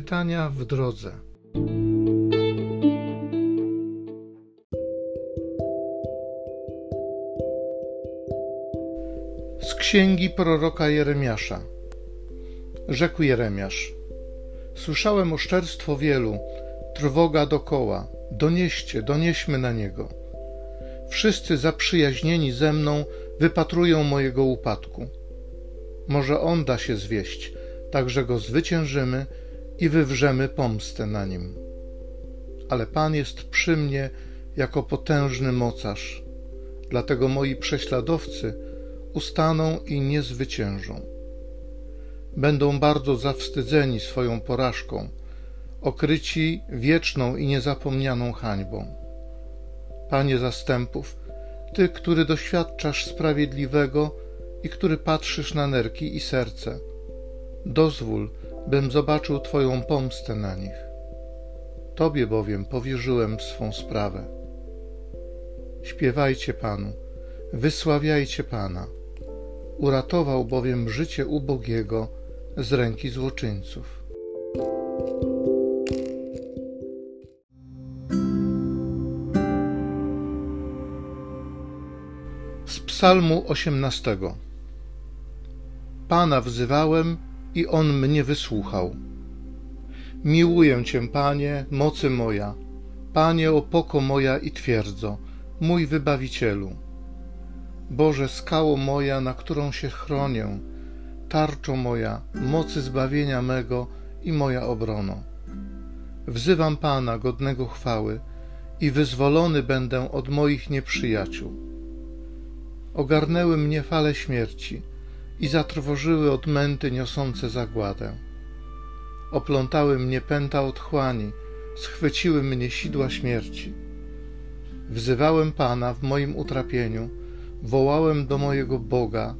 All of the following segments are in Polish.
Czytania w drodze. Z księgi proroka Jeremiasza. Rzekł Jeremiasz: Słyszałem oszczerstwo wielu, trwoga dokoła. Donieście, donieśmy na niego. Wszyscy zaprzyjaźnieni ze mną wypatrują mojego upadku. Może on da się zwieść, tak że go zwyciężymy i wywrzemy pomstę na nim. Ale Pan jest przy mnie jako potężny mocarz, dlatego moi prześladowcy ustaną i nie zwyciężą. Będą bardzo zawstydzeni swoją porażką, okryci wieczną i niezapomnianą hańbą. Panie zastępów, Ty, który doświadczasz sprawiedliwego i który patrzysz na nerki i serce, dozwól, bym zobaczył Twoją pomstę na nich. Tobie bowiem powierzyłem swą sprawę. Śpiewajcie Panu, wysławiajcie Pana. Uratował bowiem życie ubogiego z ręki złoczyńców. Z Psalmu 18 Pana wzywałem i on mnie wysłuchał. Miłuję Cię, Panie, mocy moja, Panie, opoko moja i twierdzo, mój wybawicielu. Boże, skało moja, na którą się chronię, tarczo moja, mocy zbawienia mego i moja obrono. Wzywam Pana, godnego chwały, i wyzwolony będę od moich nieprzyjaciół. Ogarnęły mnie fale śmierci, i zatrwożyły odmęty niosące zagładę. Oplątały mnie pęta otchłani, schwyciły mnie sidła śmierci. Wzywałem Pana w moim utrapieniu, wołałem do mojego Boga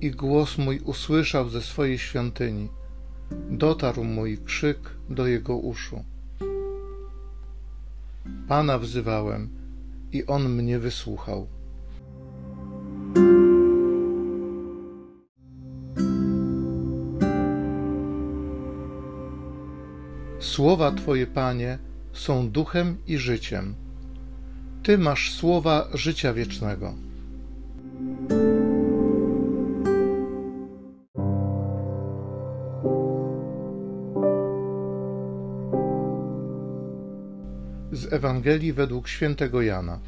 i głos mój usłyszał ze swojej świątyni. Dotarł mój krzyk do jego uszu. Pana wzywałem i on mnie wysłuchał. Słowa Twoje, Panie, są duchem i życiem. Ty masz słowa życia wiecznego. Z Ewangelii według świętego Jana.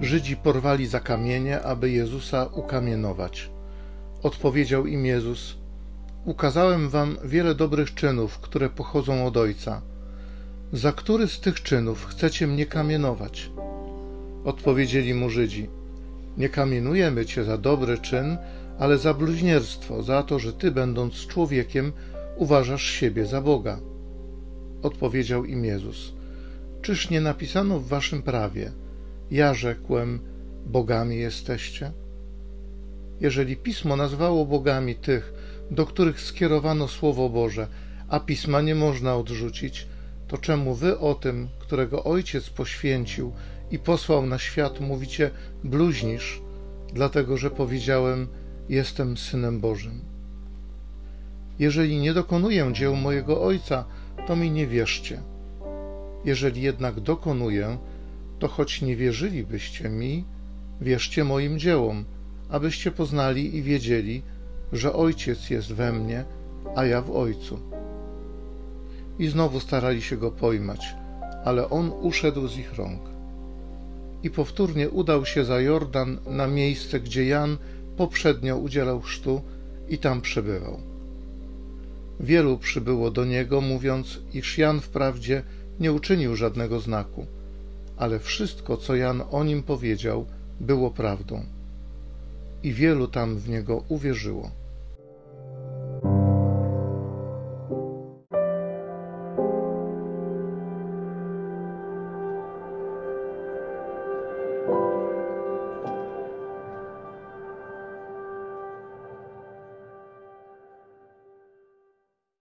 Żydzi porwali za kamienie, aby Jezusa ukamienować. Odpowiedział im Jezus: Ukazałem wam wiele dobrych czynów, które pochodzą od Ojca. Za który z tych czynów chcecie mnie kamienować? Odpowiedzieli mu Żydzi: Nie kamienujemy cię za dobry czyn, ale za bluźnierstwo, za to, że ty, będąc człowiekiem, uważasz siebie za Boga. Odpowiedział im Jezus: Czyż nie napisano w waszym prawie: Ja rzekłem, bogami jesteście? Jeżeli pismo nazwało bogami tych, do których skierowano Słowo Boże, a pisma nie można odrzucić, to czemu wy o tym, którego Ojciec poświęcił i posłał na świat, mówicie bluźnisz, dlatego że powiedziałem, jestem Synem Bożym? Jeżeli nie dokonuję dzieł mojego Ojca, to mi nie wierzcie. Jeżeli jednak dokonuję, to choć nie wierzylibyście mi, wierzcie moim dziełom, abyście poznali i wiedzieli, że Ojciec jest we mnie, a ja w Ojcu. I znowu starali się go pojmać, ale on uszedł z ich rąk. I powtórnie udał się za Jordan na miejsce, gdzie Jan poprzednio udzielał chrztu i tam przebywał. Wielu przybyło do niego, mówiąc, iż Jan wprawdzie nie uczynił żadnego znaku, ale wszystko, co Jan o nim powiedział, było prawdą. I wielu tam w niego uwierzyło.